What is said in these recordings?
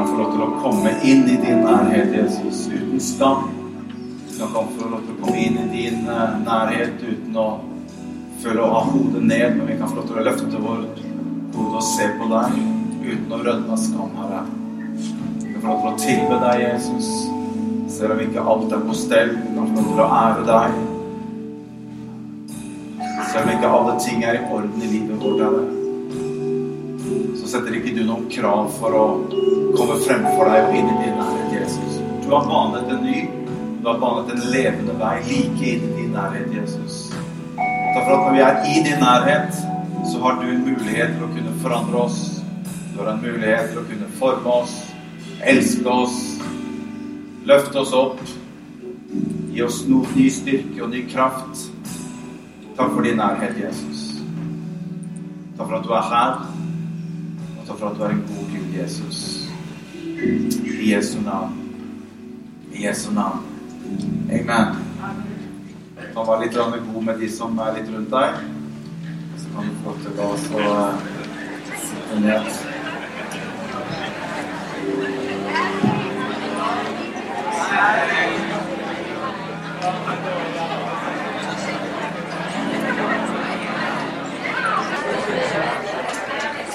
kan få lov til å komme inn i din nærhet, Jesus, uten skam. Vi kan få lov til å komme inn i din eh, nærhet uten å føle å ha hodet ned, men vi kan få lov til å løfte vårt hode og se på deg uten å rødme av skam, Herre. Vi kan få lov til å tilbe deg, Jesus, selv om ikke alt er på stell. Vi kan få lov til å ære deg. Selv om ikke alle ting er i orden i livet vårt, Herre setter ikke du noen krav for å komme fremfor deg og inn i din nærhet, Jesus. Du har banet en ny, du har banet en levende vei like inn i din nærhet, Jesus. Takk for at når vi er i din nærhet, så har du en mulighet til å kunne forandre oss. Du har en mulighet til å kunne forme oss, elske oss, løfte oss opp, gi oss noe ny styrke og ny kraft. Takk for din nærhet, Jesus. Takk for at du er her. Og for at du er en god Gud, Jesus. I Jesu navn. I Jesu navn. Amen. Kan være litt god med de som er litt rundt deg. Så kan du få til å så eh, sitte ned.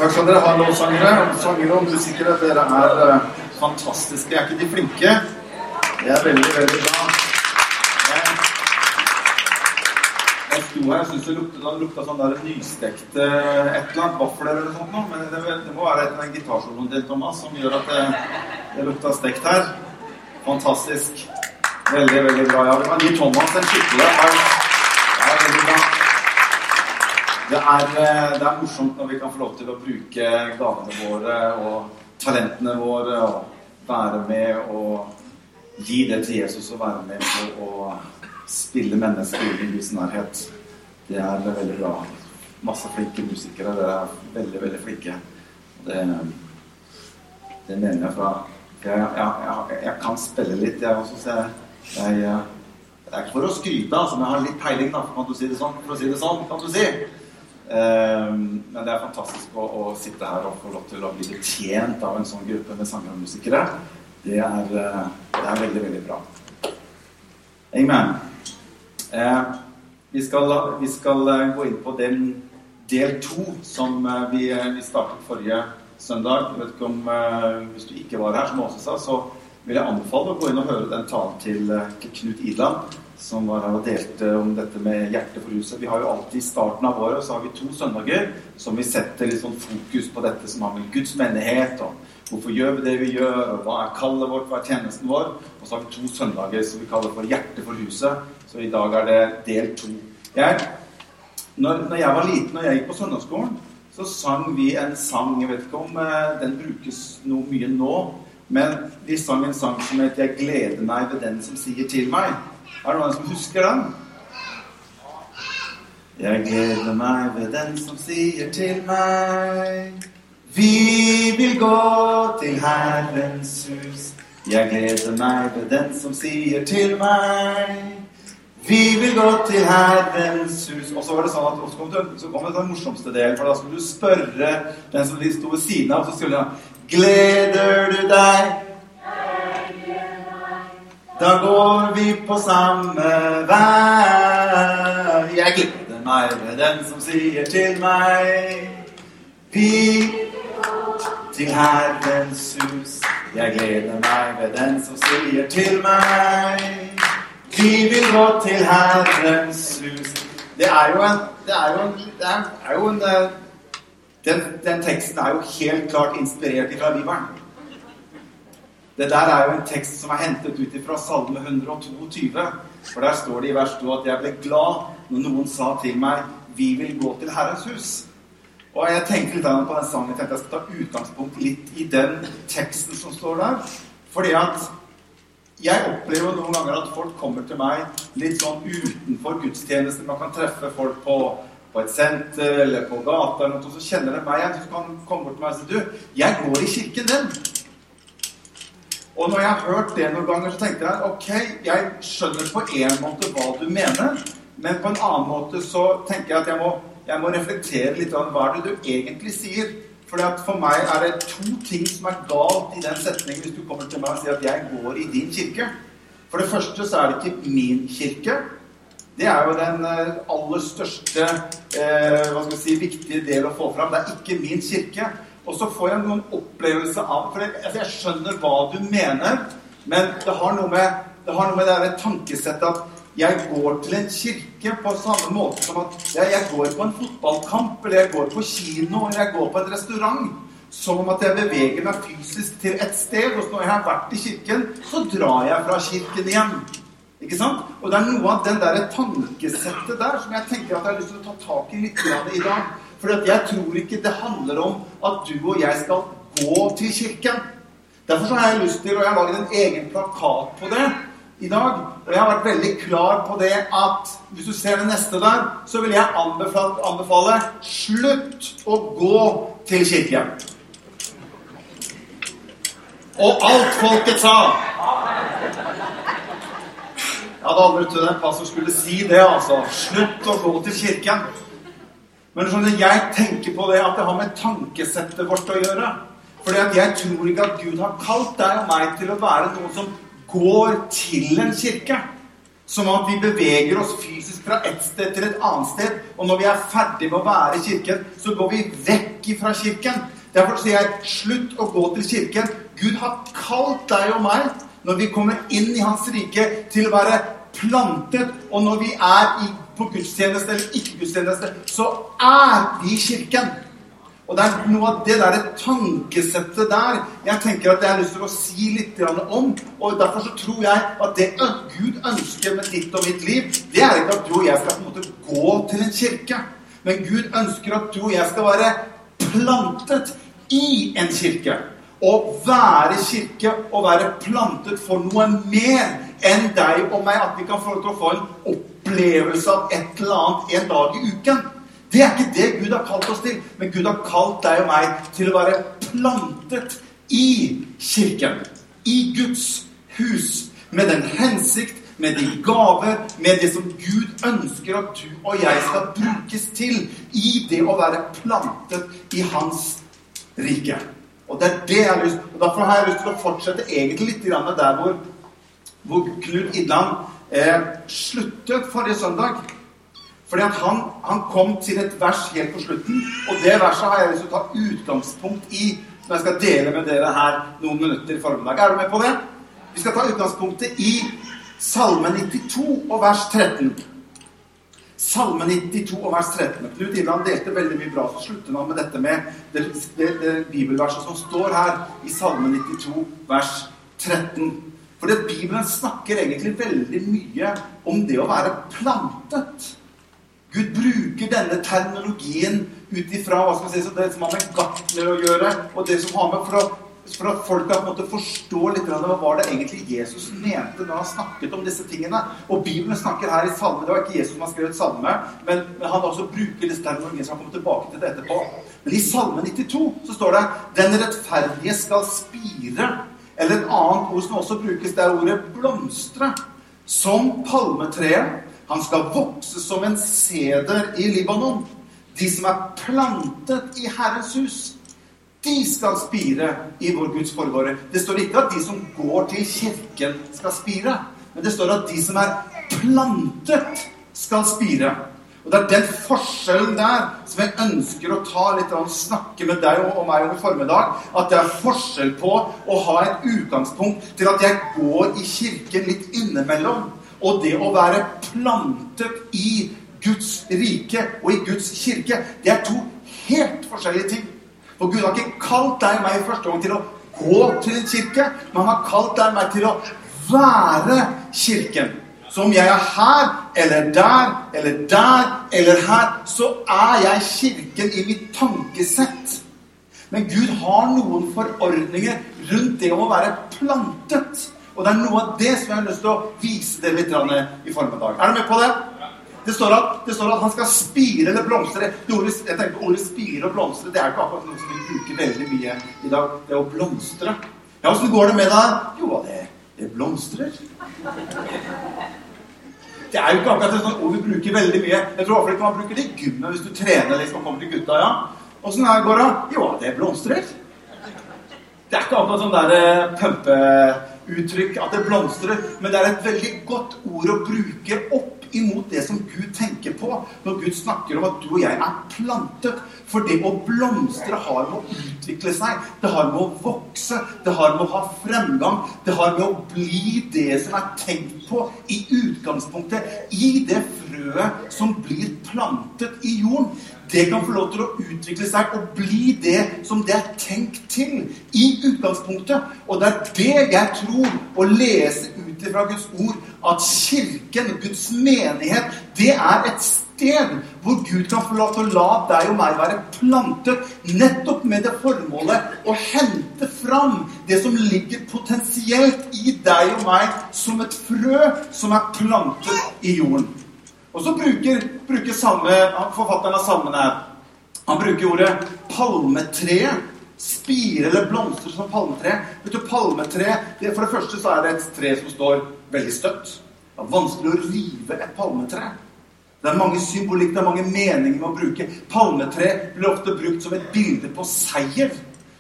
Takk skal dere ha, lovsangere. Sangere og musikere, dere er eh, fantastiske. Er ikke de flinke? Det er veldig, veldig bra. Jeg, jeg sto her og syntes det lukta, lukta sånn der nystekte et eller annet vafler eller sånt noe. Men det, det må være den gitarsoloen til Thomas som gjør at det, det lukta stekt her. Fantastisk. Veldig, veldig bra. Ja, vi kan gi Thomas en skikkelig applaus. Det er veldig bra. Det er, eh, det er, morsomt når vi kan få lov til å bruke gavene våre og talentene våre og være med og gi det til Jesus og være med på å spille mennesker i Guds nærhet. Det er veldig bra. Masse flinke musikere. Dere er veldig, veldig flinke. Det, det mener jeg fra jeg, jeg, jeg, jeg, kan spille litt, jeg også. Så jeg, det er ikke for å skryte, altså, men jeg har litt peiling, da, kan du si det sånn. For å si det sånn, kan du si. Ehm, men det er fantastisk å, å, sitte her og få lov til å bli betjent av en sånn gruppe med sangere og musikere. Det er, eh, det er, veldig, veldig bra. Amen. Ehm, vi, skal, vi, skal, eh, gå inn på den del to som eh, vi, vi, startet forrige søndag. Jeg vet ikke om, Hvis du ikke var her, som Åse sa, så vil jeg anbefale å gå inn og høre den talen til Knut Idland som var her og delte om dette med hjertet for huset. Vi har jo alltid i starten av året så har vi to søndager som vi setter litt sånn fokus på dette som har med Guds menighet og hvorfor gjør vi det vi gjør, og hva er kallet vårt, hva er tjenesten vår? Og så har vi to søndager som vi kaller for Hjertet for huset. Så i dag er det del to. Jeg, når, når, jeg var liten og jeg gikk på søndagsskolen, så sang vi en sang Jeg vet ikke om eh, den brukes noe mye nå, men vi sang en sang som het 'Jeg gleder meg ved den som sier til meg'. Er det noen som husker den? Jeg gleder meg ved den som sier til meg Vi vil gå til Herrens hus. Jeg gleder meg ved den som sier til meg Vi vil gå til Herrens hus. Og så var det sånn at kom det, så kom det den morsomste delen, for da skulle du spørre den som sto ved siden av, og så skulle han Gleder du deg da går vi på samme vei. Jeg gleder meg ved den som sier til meg Vi til Herrens hus. Jeg gleder meg ved den som sier til meg Vi vil gå til Herrens hus. Det er jo en, det er jo en, det er jo en eh, den, den teksten er jo helt klart inspirert fra Bibelen. Det der er jo en tekst som er hentet ut fra Salme 122. For der står det i vers 2 at jeg ble glad når noen sa til meg 'Vi vil gå til Herrens hus'. Og jeg tenkte litt på den sangen. Tenkte jeg skal ta utgangspunkt litt i den teksten som står der. Fordi at jeg opplever noen ganger at folk kommer til meg litt sånn utenfor gudstjeneste. Man kan treffe folk på, på et senter eller på gata, eller noe, så kjenner de meg igjen. Så kan komme bort til meg og si 'Du, jeg går i kirken din'. Og når jeg har hørt det noen ganger, så tenkte jeg ok, jeg skjønner på en måte hva du mener, men på en annen måte så tenker jeg at jeg må, jeg må reflektere litt over hva det du egentlig sier. fordi at For meg er det to ting som er galt i den setningen hvis du kommer til meg og sier at jeg går i din kirke. For det første så er det ikke min kirke. Det er jo den eh, aller største eh, hva skal vi si, viktige del å få fram. Det er ikke min kirke. Og så får jeg noen opplevelse av For jeg, altså jeg skjønner hva du mener, men det har noe med det, har noe med det tankesettet at jeg går til en kirke på samme måte som at jeg, går på en fotballkamp, eller jeg går på kino, eller jeg går på en restaurant. Som om at jeg beveger meg fysisk til et sted. Og når jeg har vært i kirken, så drar jeg fra kirken igjen. Ikke sant? Og det er noe av den der tankesettet der som jeg tenker at jeg har lyst til å ta tak i litt i dag. For jeg tror ikke det handler om at du og jeg skal gå til kirken. Derfor så har jeg lyst til, og jeg har laget en egen plakat på det, i dag. Og jeg har vært veldig klar på det at hvis du ser det neste der, så vil jeg anbefale, anbefale slutt å gå til kirken. Og alt folket sa Jeg hadde aldri trodd en pastor skulle si det, altså. Slutt å gå til kirken. Men skjønner, jeg tenker på det at det har med tankesettet vårt å gjøre. Fordi at jeg tror ikke at Gud har kalt deg og meg til å være noen som går til en kirke. Som at vi beveger oss fysisk fra et sted til et annet sted. Og når vi er ferdig med å være i kirken, så går vi vekk fra kirken. Derfor sier jeg slutt å gå til kirken. Gud har kalt deg og meg, når vi kommer inn i Hans rike, til å være plantet. Og når vi er på gudstjeneste eller ikke gudstjeneste, så er vi kirken. Og det er noe av det der tankesettet der jeg tenker at jeg har lyst til å si litt om. Og derfor så tror jeg at det Gud ønsker med ditt og mitt liv, det er ikke at du og jeg skal på en måte gå til en kirke. Men Gud ønsker at du og jeg skal være plantet i en kirke. Å være kirke og være plantet for noe mer enn deg og meg. At vi kan få lov til å få en opplevelse av et eller annet en dag i uken. Det er ikke det Gud har kalt oss til. Men Gud har kalt deg og meg til å være plantet i kirken. I Guds hus. Med den hensikt, med de gaver, med det som Gud ønsker at du og jeg skal brukes til i det å være plantet i Hans rike. Og det er det jeg har lyst Og Derfor har jeg lyst til å fortsette egentlig litt der hvor, hvor Knut Idland eh, sluttet forrige søndag. Fordi at han, han, kom til et vers helt på slutten, og det verset har jeg lyst til å ta utgangspunkt i som jeg skal dele med dere her noen minutter i formiddag. Er du med på det? Vi skal ta utgangspunktet i Salme 92 og vers 13. Salme 92 og vers 13. Knut Ivland delte veldig mye bra, så slutter han med dette med det, det, det bibelverset som står her i Salme 92 vers 13. For Bibelen snakker egentlig veldig mye om det å være plantet. Gud bruker denne terminologien ut ifra si, det som har med gartner å gjøre, og det som har med for, å, for at folk kan måte, forstå litt hva var det egentlig Jesus mente når han snakket om disse tingene. Og Bibelen snakker her i salme. Det var ikke Jesus som har skrevet salme, men, men han også bruker disse terminologiene som han kommer tilbake til det etterpå. Men i Salme 92 så står det 'Den rettferdige skal spire'. Eller et annet ord som også brukes, det er ordet 'blomstre'. Som palmetreet han skal vokse som en seder i Libanon. De som er plantet i Herrens hus, de skal spire i vår Guds forgårde. Det står ikke at de som går til kirken, skal spire. Men det står at de som er plantet, skal spire. Og Det er den forskjellen der som jeg ønsker å ta litt og snakke med deg og meg om i formiddag. At det er forskjell på å ha et utgangspunkt til at jeg går i kirken litt innimellom og det å være plantet i Guds rike og i Guds kirke, det er to helt forskjellige ting. For Gud har ikke kalt deg og meg i første gang til å gå til en kirke, men han har kalt deg og meg til å være kirken. Så om jeg er her eller der eller der eller her, så er jeg kirken i mitt tankesett. Men Gud har noen forordninger rundt det om å være plantet. Og det er noe av det som jeg har lyst til å vise dere litt i formiddag. Er du med på det? Det står, at, det står at han skal spire eller blomstre. Ordet, jeg tenker Ordet 'spire' og 'blomstre' det er ikke akkurat noe som vi bruker veldig mye i dag. Det å blomstre. Ja, Åssen går det med deg? Jo, det, det blomstrer. Det er jo ikke akkurat et sånt ord vi bruker veldig mye. Jeg tror ikke man bruker det i gymmet hvis du trener liksom, og kommer til gutta. ja. Åssen går det? Jo, det blomstrer. Det er ikke akkurat sånn der eh, pumpeuttrykk at det blomstrer, men det er et veldig godt ord å bruke opp imot det som Gud tenker på når Gud snakker om at du og jeg er plantet. For det å blomstre har med å utvikle seg, det har med å vokse, det har med å ha fremgang, det har med å bli det som er tenkt på i utgangspunktet, i det frøet som blir plantet i jorden det kan få lov til å utvikle seg og bli det som det er tenkt til i utgangspunktet. Og det er det jeg tror å lese ut fra Guds ord, at Kirken, Guds menighet, det er et sted hvor Gud kan få lov til å la deg og meg være plantet nettopp med det formålet å hente fram det som ligger potensielt i deg og meg som et frø som er plantet i jorden. Og så bruker, bruker samme, forfatteren av salmen her Han bruker ordet palmetre. Spire eller blomster som palmetre. Vet du, palmetre, det, For det første så er det et tre som står veldig støtt. Det er vanskelig å rive et palmetre. Det er mange symbolikk, det er mange meninger med å bruke. Palmetre blir ofte brukt som et bilde på seier.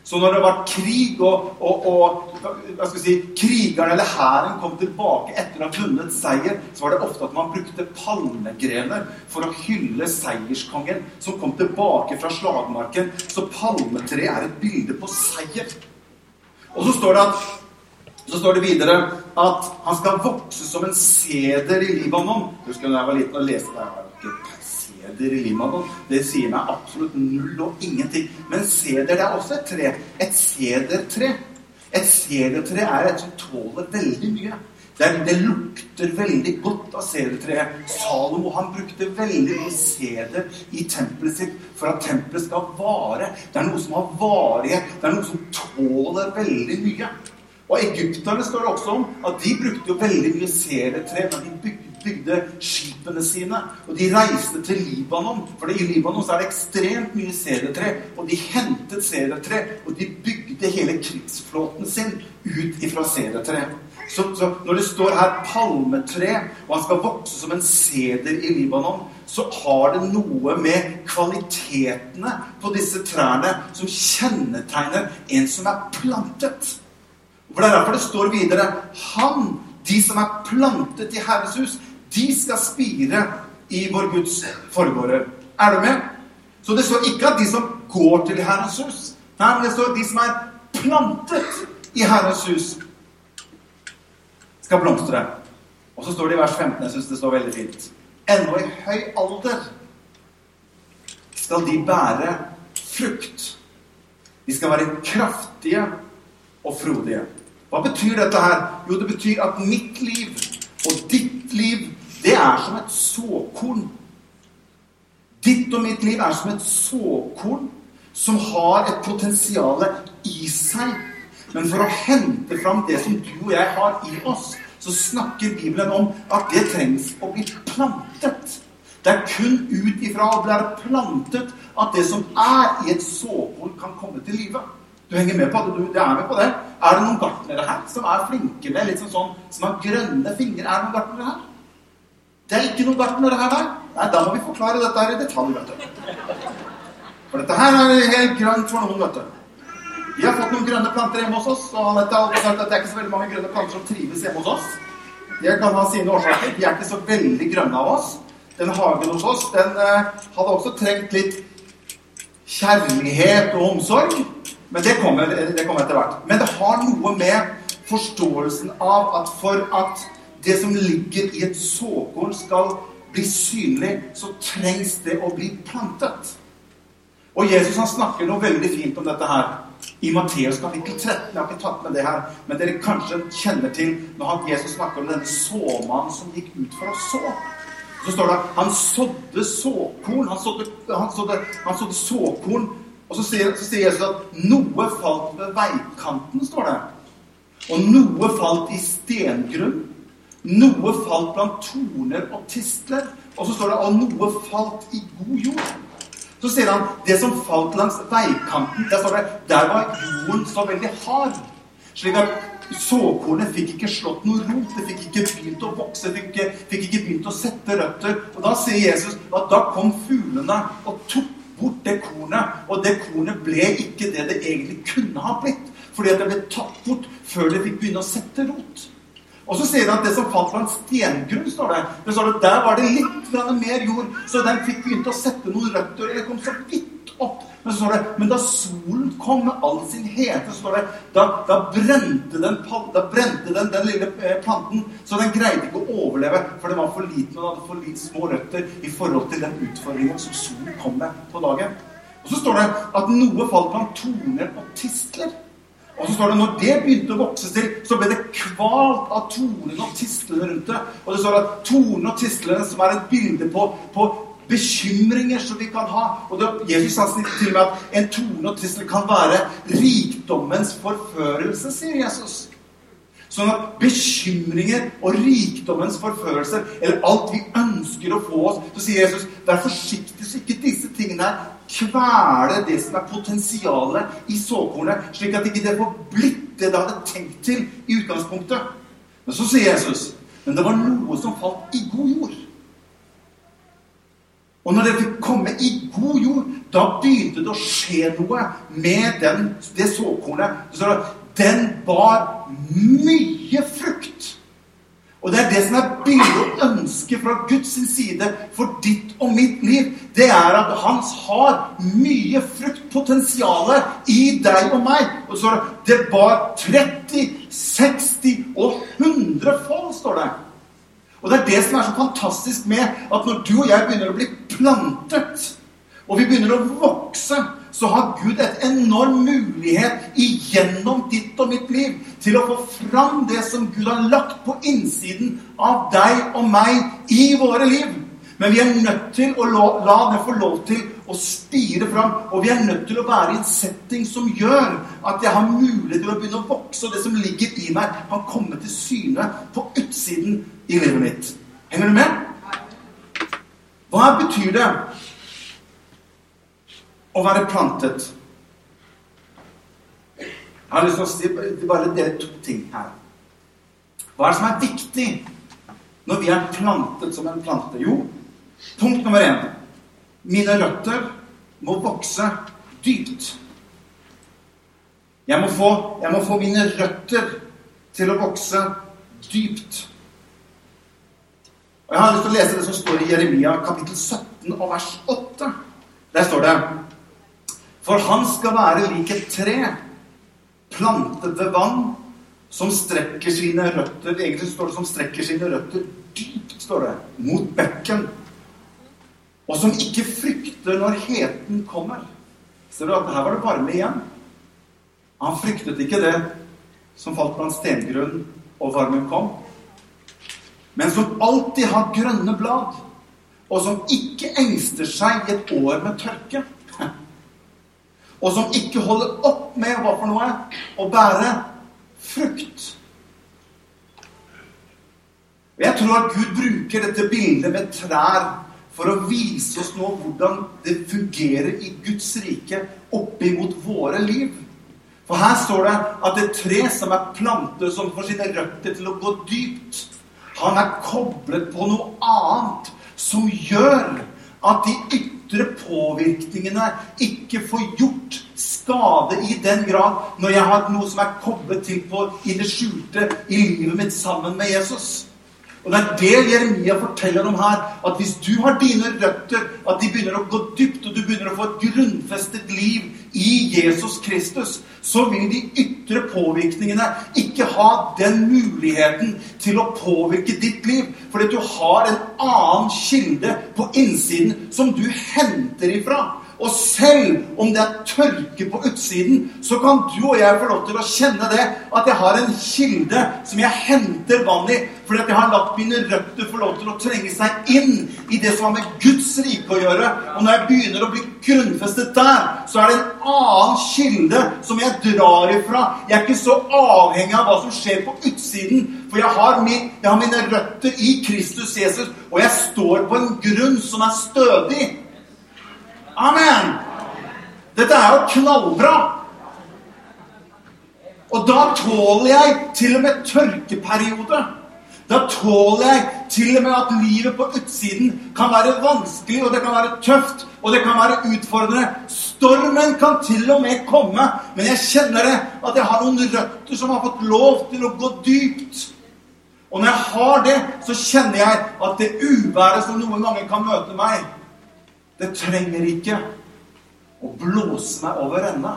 Så når det har vært krig, og, og, og hva skal si, krigerne eller hæren kom tilbake etter å ha vunnet seier, så var det ofte at man brukte palmegrener for å hylle seierskongen som kom tilbake fra slagmarken. Så palmetreet er et bilde på seier. Og så står det at så står det videre at han skal vokse som en seder i Libanon. Husker da jeg var liten og leste det her seder i Libanon. Det sier meg absolutt null og ingenting. Men seder det er også et tre. Et sedertre. Et sedertre er et som tåler veldig mye. Det, det, lukter veldig godt av sedertreet. Salomo han brukte veldig mye seder i tempelet sitt for at tempelet skal vare. Det er noe som har varighet. Det er noe som tåler veldig mye. Og egypterne står det også om at de brukte jo veldig mye sedertre når de bygde bygde skipene sine. Og de reiste til Libanon, for i Libanon er det ekstremt mye sedertre. Og de hentet sedertre, og de bygde hele krigsflåten sin ut ifra sedertre. Så, så, når det står her 'palmetre', og han skal vokse som en seder i Libanon, så har det noe med kvalitetene på disse trærne som kjennetegner en som er plantet. For Det er derfor det står videre 'Han, de som er plantet i Herres hus, de skal spire i vår Guds forgårder. Er du med? Så det står ikke at de som går til Herrens hus. Nei, men det står at de som er plantet i Herrens hus, skal blomstre. Og så står det i vers 15, jeg syns det står veldig fint Ennå i høy alder skal de bære frukt. De skal være kraftige og frodige. Hva betyr dette her? Jo, det betyr at mitt liv og ditt liv det er som et såkorn. Ditt og mitt liv er som et såkorn som har et potensial i seg. Men for å hente fram det som du og jeg har i oss, så snakker Bibelen om at det trengs å bli plantet. Det er kun ut ifra å bli plantet at det som er i et såkorn, kan komme til live. Du henger med på det? Du, er med på det? Er det noen gartnere her som er flinke med litt sånn, sånn som har grønne fingre? Er det noen gartnere her? Det er ikke noe gartnere her, nei. nei. Da må vi forklare dette her i detalj, vet du. For dette her er helt grønt for noen, vet du. Vi har fått noen grønne planter hjemme hos oss, og Anette har sagt at det er ikke så veldig mange grønne planter som trives hjemme hos oss. Det kan ha sine årsaker. De er ikke så veldig grønne av oss. Den hagen hos oss, den eh, hadde også trengt litt kjærlighet og omsorg. Men det kommer, det kommer etter hvert. Men det har noe med forståelsen av at for at det som ligger i et såkorn, skal bli synlig, så trengs det å bli plantet. Og Jesus han snakker noe veldig fint om dette her i Matteus kapittel 13. Jeg har ikke tatt med det her, men dere kanskje kjenner til når Jesus snakker om denne såmannen som gikk ut for å så. Så står det han sådde såkorn. Han sådde, han sådde, han sådde såkorn. Og så sier, så sier, Jesus at noe falt ved veikanten, står det. Og noe falt i stengrunn. Noe falt blant torner og tistler. Og så står det at noe falt i god jord. Så sier han det som falt langs veikanten, der står det der var jorden så veldig hard. Slik at såkornet fikk ikke slått noe rot. Det fikk ikke begynt å vokse, fikk ikke, fikk ikke begynt å sette røtter. Og da sier Jesus at da kom fuglene og tok bort det kornet. Og det kornet ble ikke det det egentlig kunne ha blitt. Fordi at det ble tatt bort før det fikk begynne å sette rot. Og så sier han at det som falt fra en stengrunn, står det. det står det, Der var det litt mer jord, så den fikk begynt å sette noen røtter. det kom så vidt opp. Men så står det, men da solen kom med all sin hete, står det, da, da brente, den, da brente den, den lille eh, planten, så den greide ikke å overleve. For den var for liten og hadde for lite små røtter i forhold til den utfordringen som solen kom med på dagen. Og så står det at noe falt blant torner og tistler. Og så står det når det begynte å vokse til, så ble det kvalt av tornene og tistlene rundt det. Og det står at tornene og tistlene, som er et bilde på, på bekymringer som vi kan ha Og det, Jesus sa til og med at en torne og tistel kan være rikdommens forførelse, sier Jesus. Sånn at bekymringer og rikdommens forførelser, eller alt vi ønsker å få oss Så sier Jesus vær forsiktig så ikke disse tingene her kvele det som er potensialet i såkornet, slik at ikke det får blitt det det hadde tenkt til i utgangspunktet. Men så sier Jesus men det var noe som falt i god jord. Og når det fikk komme i god jord, da begynte det å skje noe med den, det såkornet. Så den bar mye frukt. Og det er det som er bildet og ønsket fra Guds side for ditt og mitt liv. Det er at han har mye fruktpotensial i deg og meg. Og så det bar 30, 60 og 100 fold, står det. Og det er det som er så fantastisk med at når du og jeg begynner å bli plantet, og vi begynner å vokse så har Gud et enorm mulighet igjennom ditt og mitt liv til å få fram det som Gud har lagt på innsiden av deg og meg i våre liv. Men vi er nødt til å la det få lov til å spire fram. Og vi er nødt til å være i en setting som gjør at jeg har mulighet til å begynne å vokse, og det som ligger i meg, kan komme til syne på utsiden i livet mitt. Henger du med? Hva betyr det å være plantet. Jeg har lyst til å si bare dere to ting her. Hva er det som er viktig når vi er plantet som en plante? Jo, punkt nummer én Mine røtter må vokse dypt. Jeg må, få, jeg må få mine røtter til å vokse dypt. Og Jeg har lyst til å lese det som står i Jeremia kapittel 17 og vers 8. Der står det for han skal være lik et tre plantet ved vann, som strekker sine røtter Egentlig står det som strekker sine røtter dypt, står det, mot bekken. Og som ikke frykter når heten kommer. Ser du at her var det varme igjen? Han fryktet ikke det som falt blant stengrunn og varmen kom. Men som alltid har grønne blad, og som ikke engster seg i et år med tørke og som ikke holder opp med hva for noe? Å bære frukt. Jeg tror at Gud bruker dette bildet med trær for å vise oss nå hvordan det fungerer i Guds rike oppimot våre liv. For her står det at et tre som er plantet, som får sine røtter til å gå dypt, han er koblet på noe annet som gjør at de ytre påvirkningene ikke får gjort skade i den grad når jeg har noe som er koblet til på i det skjulte i livet mitt sammen med Jesus. Og Det er det Jeremia forteller om her. At hvis du har dine røtter, at de begynner å gå dypt, og du begynner å få et grunnfestet liv i Jesus Kristus, så vil de ytre påvirkningene ikke ha den muligheten til å påvirke ditt liv. Fordi du har en annen kilde på innsiden som du henter ifra. Og selv om det er tørke på utsiden, så kan du og jeg få lov til å kjenne det. At jeg har en kilde som jeg henter vann i. Fordi at jeg har latt mine røtter få lov til å trenge seg inn i det som har med Guds rike å gjøre. Og når jeg begynner å bli grunnfestet der, så er det en annen kilde som jeg drar ifra. Jeg er ikke så avhengig av hva som skjer på utsiden. For jeg har, min, jeg har mine røtter i Kristus Jesus, og jeg står på en grunn som er stødig. Amen! Dette er jo knallbra. Og da tåler jeg til og med tørkeperiode. Da tåler jeg til og med at livet på utsiden kan være vanskelig, og det kan være tøft, og det kan være utfordrende. Stormen kan til og med komme, men jeg kjenner det at jeg har noen røtter som har fått lov til å gå dypt. Og når jeg har det, så kjenner jeg at det uværet som noen ganger kan møte meg, det trenger ikke å blåse meg over ende.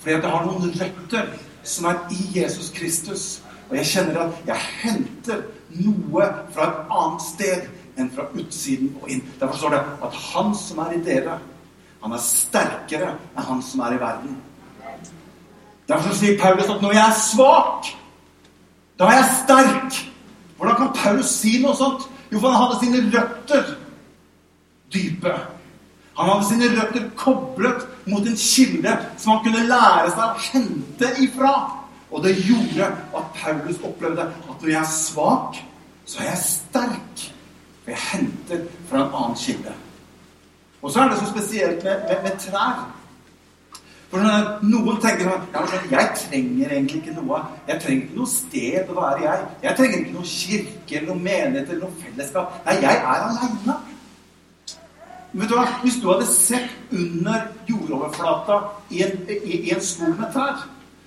Fordi at jeg har noen røtter som er i Jesus Kristus. Og jeg kjenner at jeg henter noe fra et annet sted enn fra utsiden og inn. Derfor står det at han som er i dere, han er sterkere enn han som er i verden. Derfor sier Paulus at når jeg er svak, da er jeg sterk. Hvordan kan Paulus si noe sånt? Jo, for han hadde sine røtter dype. Han hadde sine røtter koblet mot en kilde som han kunne lære seg å hente ifra. Og det gjorde at Paulus opplevde at når jeg er svak, så er jeg sterk. For jeg henter fra en annen kilde. Og så er det så spesielt med, med, med trær. For Noen tenker ja, jeg trenger egentlig ikke noe. Jeg trenger ikke noe sted å være jeg. Jeg trenger ikke noe kirke eller noe menighet eller noe fellesskap. Nei, jeg er aleine. Vet du hva? Hvis du hadde sett under jordoverflata i en, i, i en skog med trær,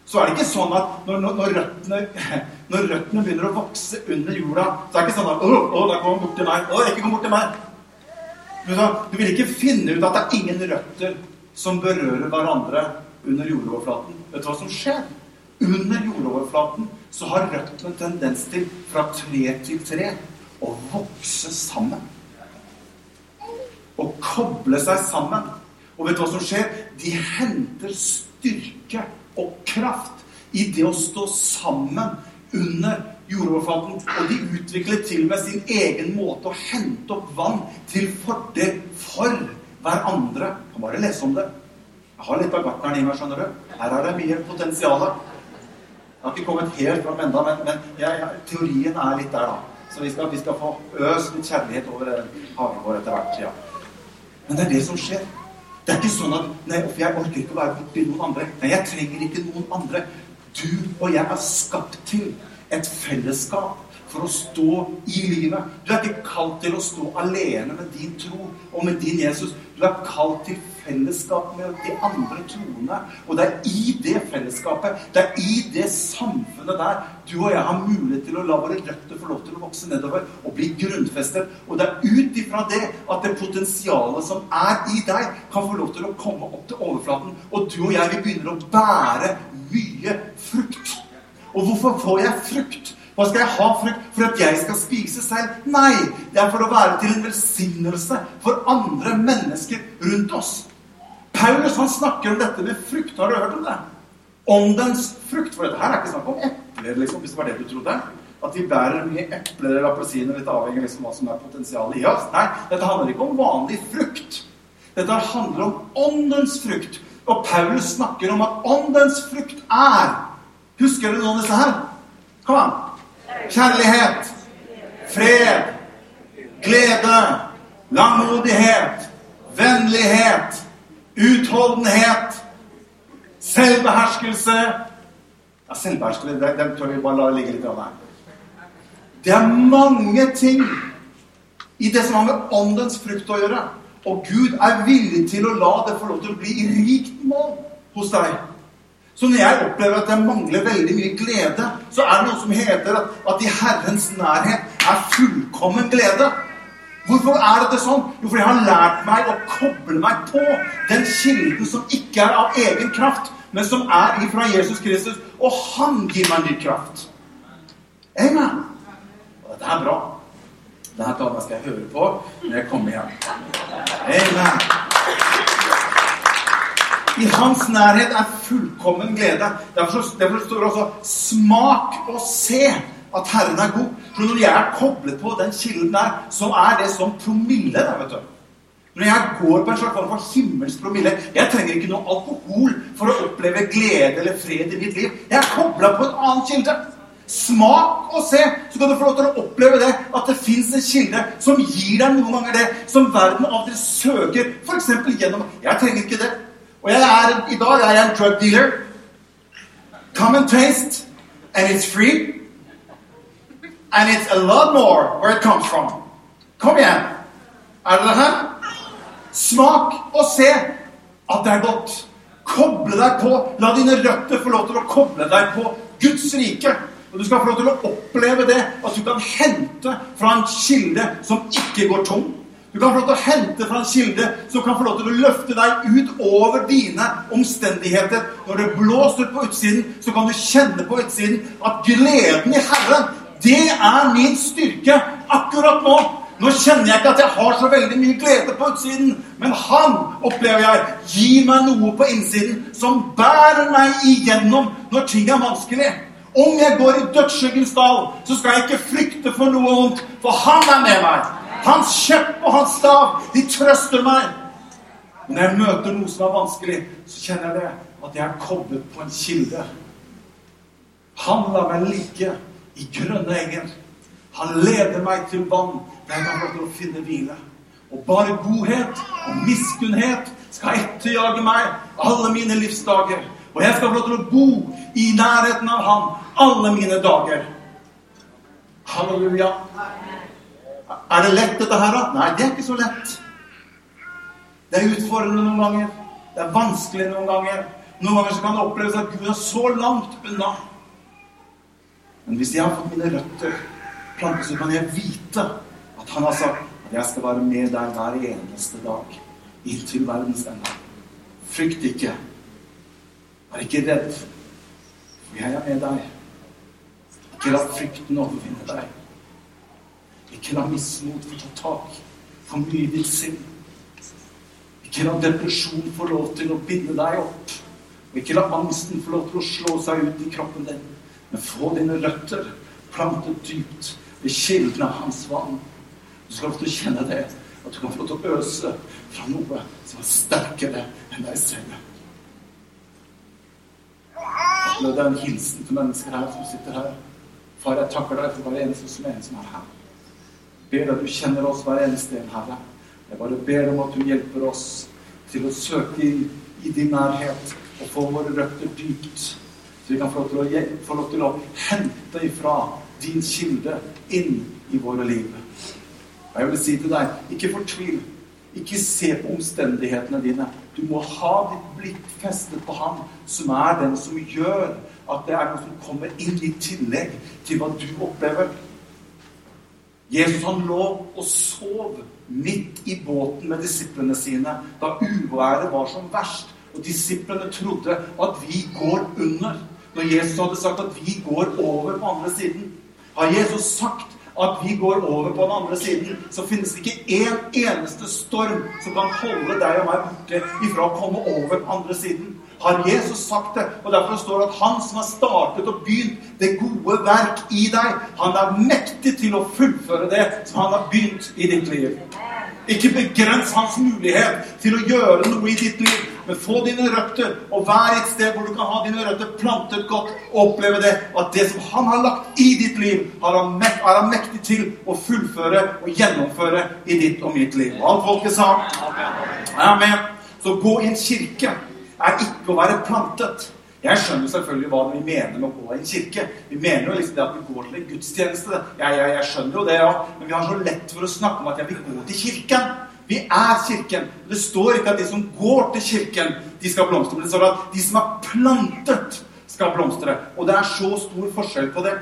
så er det ikke sånn at når, når, når, røttene, når, røttene, begynner å vokse under jorda, så er det ikke sånn at 'Å, å der kom han bort til meg.' 'Å, ikke kom bort til meg.' Du vil ikke finne ut at det er ingen røtter som berører hverandre under jordoverflaten. Vet du hva som skjer? Under jordoverflaten så har røttene tendens til fra tre til tre å vokse sammen å koble seg sammen. Og vet du hva som skjer? De henter styrke og kraft i det å stå sammen under jordoverflaten. Og de utvikler til og med sin egen måte å hente opp vann til fordel for hverandre. Jeg kan bare lese om det. Jeg har litt av gartneren i meg, skjønner du. Her er det mye potensial. Jeg har ikke kommet helt fram ennå, men, men jeg, jeg, teorien er litt der, da. Så vi skal, vi skal få øst litt kjærlighet over hagen vår etter hvert. Ja. Men det er det som skjer. Det er ikke sånn at nei, jeg orker ikke å være borti noen andre. Nei, jeg trenger ikke noen andre. Du og jeg er skapt til et fellesskap for å stå i livet. Du er ikke kalt til å stå alene med din tro og med din Jesus. Du er kalt til fellesskap med de andre troende. Og det er i det fellesskapet, det er i det samfunnet der du og jeg har mulighet til å la våre røtter få lov til å vokse nedover og bli grunnfestet. Og det er ut ifra det at det potensialet som er i deg, kan få lov til å komme opp til overflaten. Og du og jeg, vi begynner å bære mye frukt. Og hvorfor får jeg frukt? Hva skal jeg ha frukt for at jeg skal spise selv? Nei, det er for å være til en velsignelse for andre mennesker rundt oss. Paulus han snakker om dette med frukt. Har du hørt om det? Åndens frukt. For dette her er ikke snakk om epler, liksom, hvis det var det du trodde. At vi bærer mye epler eller appelsiner, litt avhengig av liksom, hva som er potensialet i oss. Nei, dette handler ikke om vanlig frukt. Dette handler om åndens frukt. Og Paulus snakker om at åndens frukt er Husker du noen av disse her? Kom an. Kjærlighet, fred, glede, langmodighet, vennlighet, utholdenhet, selvbeherskelse Ja, selvbeherskelse, den, den tør vi bare la ligge litt her. Det er mange ting i det som har med åndens frukt å gjøre. Og Gud er villig til å la det få lov til å bli rikt mål hos deg. Så når jeg opplever at jeg mangler veldig mye glede, så er det noe som heter at, at i Herrens nærhet er fullkommen glede. Hvorfor er dette sånn? Jo, fordi jeg har lært meg å koble meg på den kilden som ikke er av egen kraft, men som er ifra Jesus Kristus. Og han gir meg ny kraft. Amen. Og dette er bra. Dette talen skal jeg høre på når jeg kommer hjem. Amen. I hans nærhet er fullkommen glede. Derfor, derfor står det også 'smak og se at Herren er god'. For når jeg er koblet på den kilden der, så er det som promille. Der, vet du. Når jeg går på en slags form for himmelsk promille Jeg trenger ikke noe alkohol for å oppleve glede eller fred i mitt liv. Jeg er kobla på en annen kilde. Smak og se, så kan du få lov til å oppleve det at det fins en kilde som gir deg noen ganger det som verden av og til søker, f.eks. gjennom Jeg trenger ikke det. Og jeg er, i dag er jeg en drug dealer. Come and taste, and it's free. And it's a lot more where it comes from. Kom igjen. Er det det her? Smak og se at det er godt. Koble deg på. La dine røtter få lov til å koble deg på Guds rike. Og du skal få lov til å oppleve det at du kan hente fra en kilde som ikke går tom. Du kan få lov til å hente fra en kilde som kan få lov til å løfte deg ut over dine omstendigheter. Når det blåser på utsiden, så kan du kjenne på utsiden at gleden i Herren, det er min styrke akkurat nå. Nå kjenner jeg ikke at jeg har så veldig mye glede på utsiden, men han, opplever jeg, gir meg noe på innsiden som bærer meg igjennom når ting er vanskelig. Om jeg går i dødsskyggens dal, så skal jeg ikke frykte for noe vondt, for han er med meg. Hans kjepp og hans stav, de trøster meg. Når jeg møter noe som er vanskelig, så kjenner jeg det at jeg er koblet på en kilde. Han lar meg ligge i grønne enger. Han leder meg til vann der jeg kan få å finne hvile. Og bare godhet og miskunnhet skal etterjage meg alle mine livsdager. Og jeg skal få lov til å bo i nærheten av Han alle mine dager. Halleluja. Er det lett, dette her, da? Nei, det er ikke så lett. Det er utfordrende noen ganger. Det er vanskelig noen ganger. Noen ganger kan det oppleves at Gud er så langt unna. Men hvis jeg har fått mine røtter plantet, så kan jeg vite at han har sagt at jeg skal være med deg hver eneste dag inntil verdens ende. Frykt ikke. Vær ikke redd, for jeg er med deg. Ikke la frykten overvinne deg. Ikke la mismot få ta tak for mye ditt sinn. Ikke la depresjon få lov til å binde deg opp. Og ikke la angsten få lov til å slå seg ut i kroppen din. Men få dine røtter plantet dypt ved kilden av hans vann. Du skal få til å kjenne det, at du kan få lov til å øse fra noe som er sterkere enn deg selv. Det er en hilsen til mennesker her som sitter her. Far, jeg takker deg for hver eneste som er som er her. Ber at du kjenner oss hver eneste en, Herre. Jeg bare ber om at du hjelper oss til å søke inn i din nærhet og få våre røtter dypt. Så vi kan få lov å, få lov til å hente ifra din kilde inn i våre liv. Og jeg vil si til deg, ikke fortvil. Ikke se på omstendighetene dine. Du må ha ditt blikk festet på Han, som er den som gjør at det er noe som kommer inn i tillegg til hva du opplever. Jesus han lå og sov midt i båten med disiplene sine da uværet var som verst. Og disiplene trodde at vi går under. Når Jesus hadde sagt at vi går over på andre siden, har Jesus sagt at vi går over på den andre siden, så finnes det ikke én eneste storm som kan holde deg og meg borte ifra å komme over på andre siden. Har Jesus sagt det? Og derfor står det at han som har startet og begynt det gode verk i deg, han er mektig til å fullføre det som han har begynt i ditt liv. Ikke begrens hans mulighet til å gjøre noe i ditt liv. Men få dine røtter, og vær et sted hvor du kan ha dine røtter plantet godt, og oppleve det at det som han har lagt i ditt liv, er han, er han mektig til å fullføre og gjennomføre i ditt og mitt liv. Og alt folket sa Amen. Så gå i en kirke er ikke å være plantet. Jeg skjønner selvfølgelig hva vi mener med å gå i en kirke. Vi mener jo liksom det at vi går til en gudstjeneste. Jeg, jeg, jeg skjønner jo det, ja. Men vi har så lett for å snakke om at jeg vil gå til kirken. Vi er Kirken. Det står ikke at de som går til Kirken, de skal blomstre. Men det står at de som er plantet, skal blomstre. Og det er så stor forskjell på det.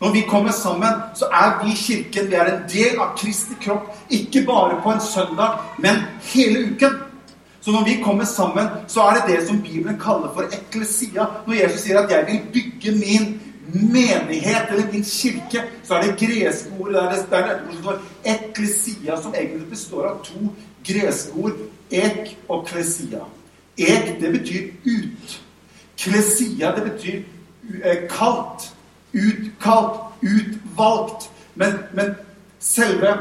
Når vi kommer sammen, så er vi Kirken. Vi er en del av Kristi kropp. Ikke bare på en søndag, men hele uken. Så når vi kommer sammen, så er det det som Bibelen kaller for eklesia. Når Jesus sier at 'jeg vil bygge min menighet', eller min kirke, så er det greske ordet der det, der står eklesia, som egentlig består av to greske ord. Ek og klesia. Ek, det betyr ut. Klesia, det betyr kaldt. kalt. Utkalt. Utvalgt. Men, men selve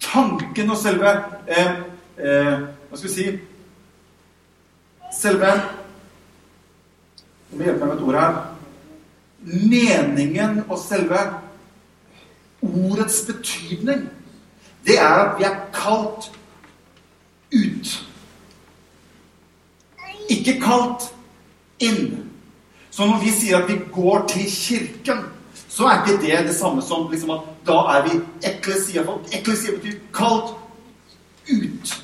tanken og selve eh, eh, hva skal vi si Selve Jeg må hjelpe meg med et ord her. Meningen og selve ordets betydning, det er at vi er kalt ut. Ikke kalt inn. Så når vi sier at vi går til kirken, så er ikke det det samme som liksom at da er vi eklesia-folk. Eklesia betyr kalt ut.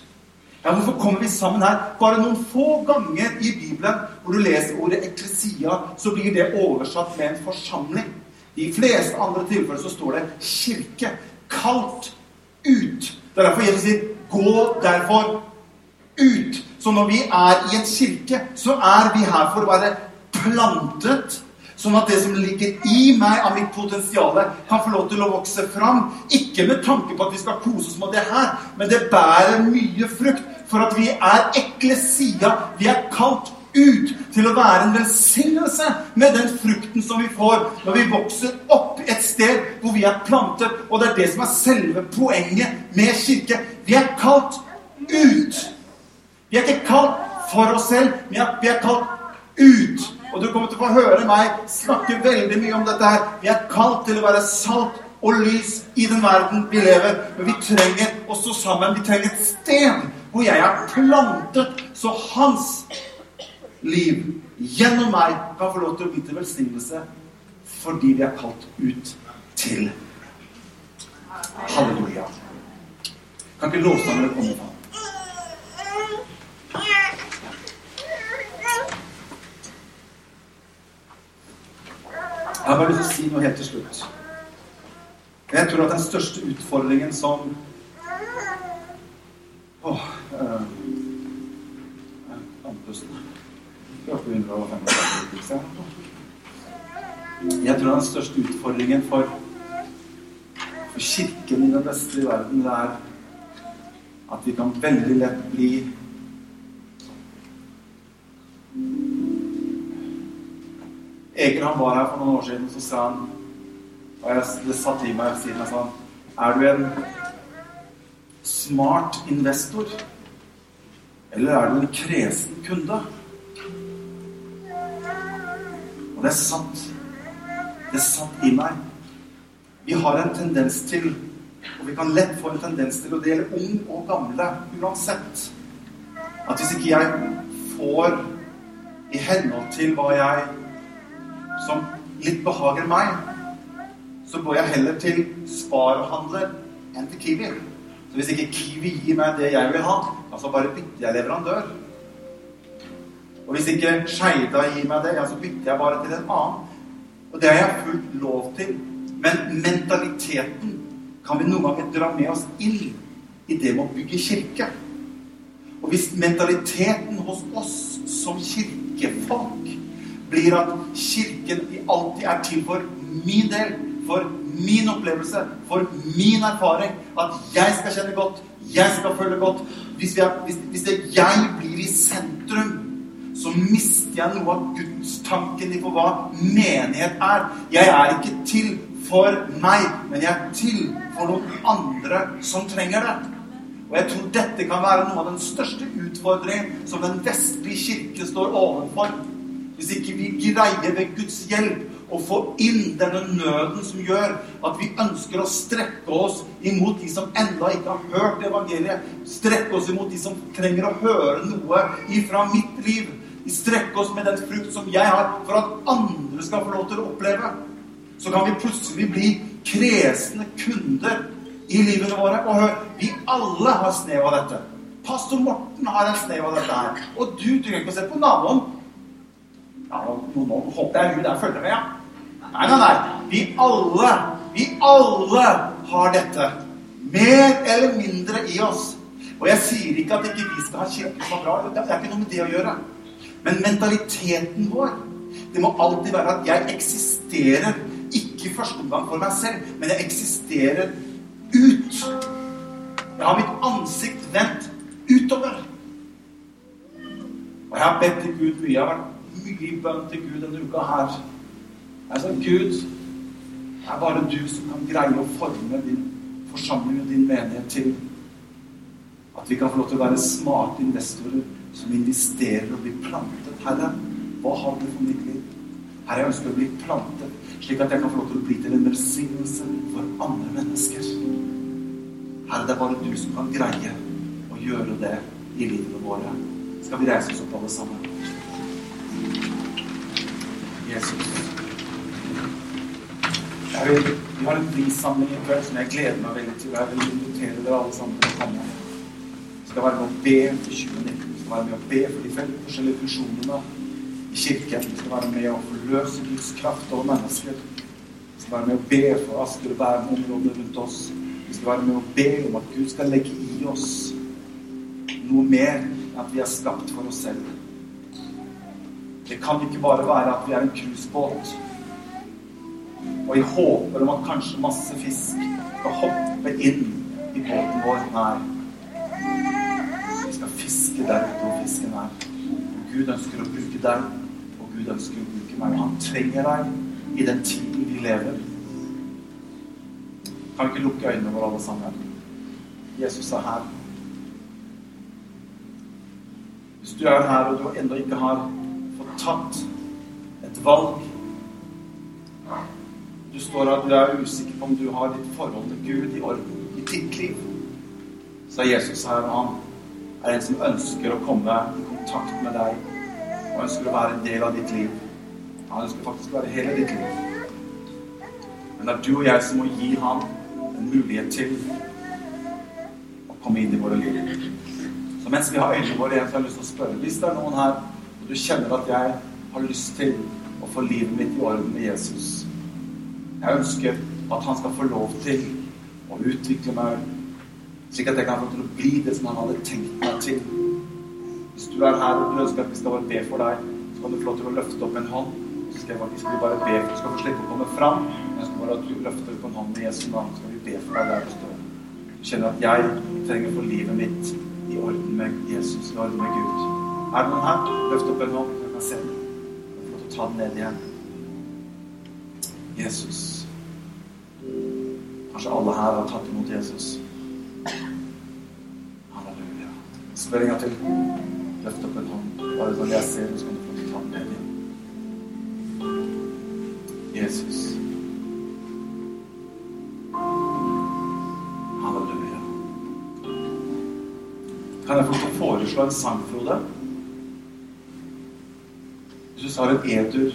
Ja, Hvorfor kommer vi sammen her? Bare noen få ganger i Bibelen hvor du leser ordet eklesia, så blir det oversatt med en forsamling. I fleste andre tilfeller så står det kirke. Kalt ut. Det er derfor Jesus sier 'gå derfor ut'. Så når vi er i en kirke, så er vi her for å være plantet Sånn at det som ligger i meg av mitt potensial, kan få lov til å vokse fram. Ikke med tanke på at vi skal kose oss med det her, men det bærer mye frukt. For at vi er ekle sida. Vi er kalt ut til å være en velsignelse med den frukten som vi får når vi vokser opp et sted hvor vi er plantet. Og det er det som er selve poenget med kirke. Vi er kalt ut. Vi er ikke kalt for oss selv, men vi er kalt ut. Og du kommer til å få høre meg snakke veldig mye om dette her. Vi er kalt til å være salt og lys i den verden vi lever. Men vi trenger å stå sammen. Vi trenger et sted hvor jeg er plantet, så hans liv gjennom meg kan få lov til å bli til velsignelse fordi vi er kalt ut til. Halleluja. Kan ikke lovsangere komme fram? Jeg har bare lyst til å si noe helt til slutt. Jeg tror at den største utfordringen som Åh øh, Andpusten. Jeg tror den største utfordringen for, for Kirken i den vestlige verden, det er at vi kan veldig lett bli Eker han var her for noen år siden, så sa han Og jeg, det satt i meg siden jeg sa Er du en smart investor? Eller er du en kresen kunde? Og det er sant. Det satt i meg. Vi har en tendens til, og vi kan lett få en tendens til, og det gjelder ung og gamle uansett, at hvis ikke jeg får i henhold til hva jeg som litt behager meg, så går jeg heller til Spar-handler enn til Kiwi. Hvis ikke Kiwi gir meg det jeg vil ha, så bare bytter jeg leverandør. Og hvis ikke Skeida gir meg det, ja, så bytter jeg bare til en annen. Og det har jeg fullt lov til. Men mentaliteten kan vi noen ganger dra med oss inn i det med å bygge kirke. Og hvis mentaliteten hos oss som kirkefolk blir at Kirken alltid er til for min del, for min opplevelse, for min erfaring. At jeg skal kjenne godt, jeg skal føle godt. Hvis, er, hvis, hvis det jeg blir i sentrum, så mister jeg noe av gudstanken i for hva menighet er. Jeg er ikke til for meg, men jeg er til for noen andre som trenger det. Og jeg tror dette kan være noe av den største utfordringen som den vestlige kirke står overfor. Hvis ikke vi greier ved Guds hjelp å få inn denne nøden som gjør at vi ønsker å strekke oss imot de som enda ikke har hørt evangeliet, strekke oss imot de som trenger å høre noe ifra mitt liv, strekke oss med den frukt som jeg har, for at andre skal få lov til å oppleve, så kan vi plutselig bli kresne kunder i livene våre. Og hør, vi alle har snev av dette. Pastor Morten har en snev av dette her. Og du trenger ikke å se på naboen. Ja, nå, nå håper jeg hun der følger med, ja. Nei, nei, nei. Vi alle, vi alle har dette. Mer eller mindre i oss. Og jeg sier ikke at ikke vi skal ha kirke som er bra. Det er ikke noe med det å gjøre. Men mentaliteten vår det må alltid være at jeg eksisterer ikke i første omgang for meg selv, men jeg eksisterer ut. Jeg har mitt ansikt vendt utover. Og jeg har bedt til Gud mye. Jeg har vært mye i bønn til Gud denne uka her. Jeg sa, Gud, det er bare du som kan greie å forme din forsamling og din menighet til at vi kan få lov til å være smarte investorer som investerer og blir plantet. Herre, hva har du for mitt liv? Herre, jeg ønsker å bli plantet, slik at jeg kan få lov til å bli til en velsignelse for andre mennesker. Herre, det er bare du som kan greie å gjøre det i livene våre. Skal vi reise oss opp alle sammen? Jesus. Vi har en prissamling i kveld som jeg gleder meg veldig til. Jeg vil invitere dere alle sammen til å komme. Skal være med å be for 2019. Vi skal være med å be for de forskjellige funksjonene i kirken. Skal være med å forløse Guds kraft over mennesker. Skal være med å be for Asker og Bærum-området rundt oss. Vi skal være med å be om at Gud skal legge i oss noe mer enn at vi er skapt for oss selv. Det kan ikke bare være at vi er en cruisebåt og i håper om at kanskje masse fisk skal hoppe inn i båten vår. her. Vi skal fiske der ute hvor fisken er. Gud ønsker å bruke deg, og Gud ønsker å bruke meg. Han trenger deg i den tiden vi lever. Kan vi ikke lukke øynene våre alle sammen? Jesus er her. Hvis du er her og du ennå ikke har fått tatt et valg du står her, du er usikker på om du har ditt forhold til Gud i orden i ditt liv, så er Jesus her, og han er en som ønsker å komme i kontakt med deg og ønsker å være en del av ditt liv. Han ønsker faktisk å være hele ditt liv. Men det er du og jeg som må gi ham en mulighet til å komme inn i våre liv. Så mens vi har øynene våre igjen, så har jeg lyst til å spørre Hvis det er noen her og du kjenner at jeg har lyst til å få livet mitt i orden med Jesus jeg ønsker at han skal få lov til å utvikle meg, slik at jeg kan få til å bli det som han hadde tenkt meg til. Hvis du er her og du ønsker at vi skal bare be for deg, så kan du få lov til å løfte opp en hånd. Så skal jeg faktisk bare be for Du skal få slippe å komme fram. Jeg ønsker bare at du løfter opp en hånd med Jesu navn. Så skal vi be for deg der du står. Du kjenner at jeg trenger å få livet mitt i orden med Jesus, i orden med Gud. Er det noen her? Løft opp en hånd. Jeg kan se den. Jeg får lov til å ta den ned igjen. Jesus. Kanskje alle her har tatt imot Jesus. Halleluja. Spør en gang til. Løft opp en hånd. Bare når jeg ser du så kan du få ta den med deg. Jesus. Halleluja. Kan jeg få foreslå en sang, Frode? Hvis du har en edur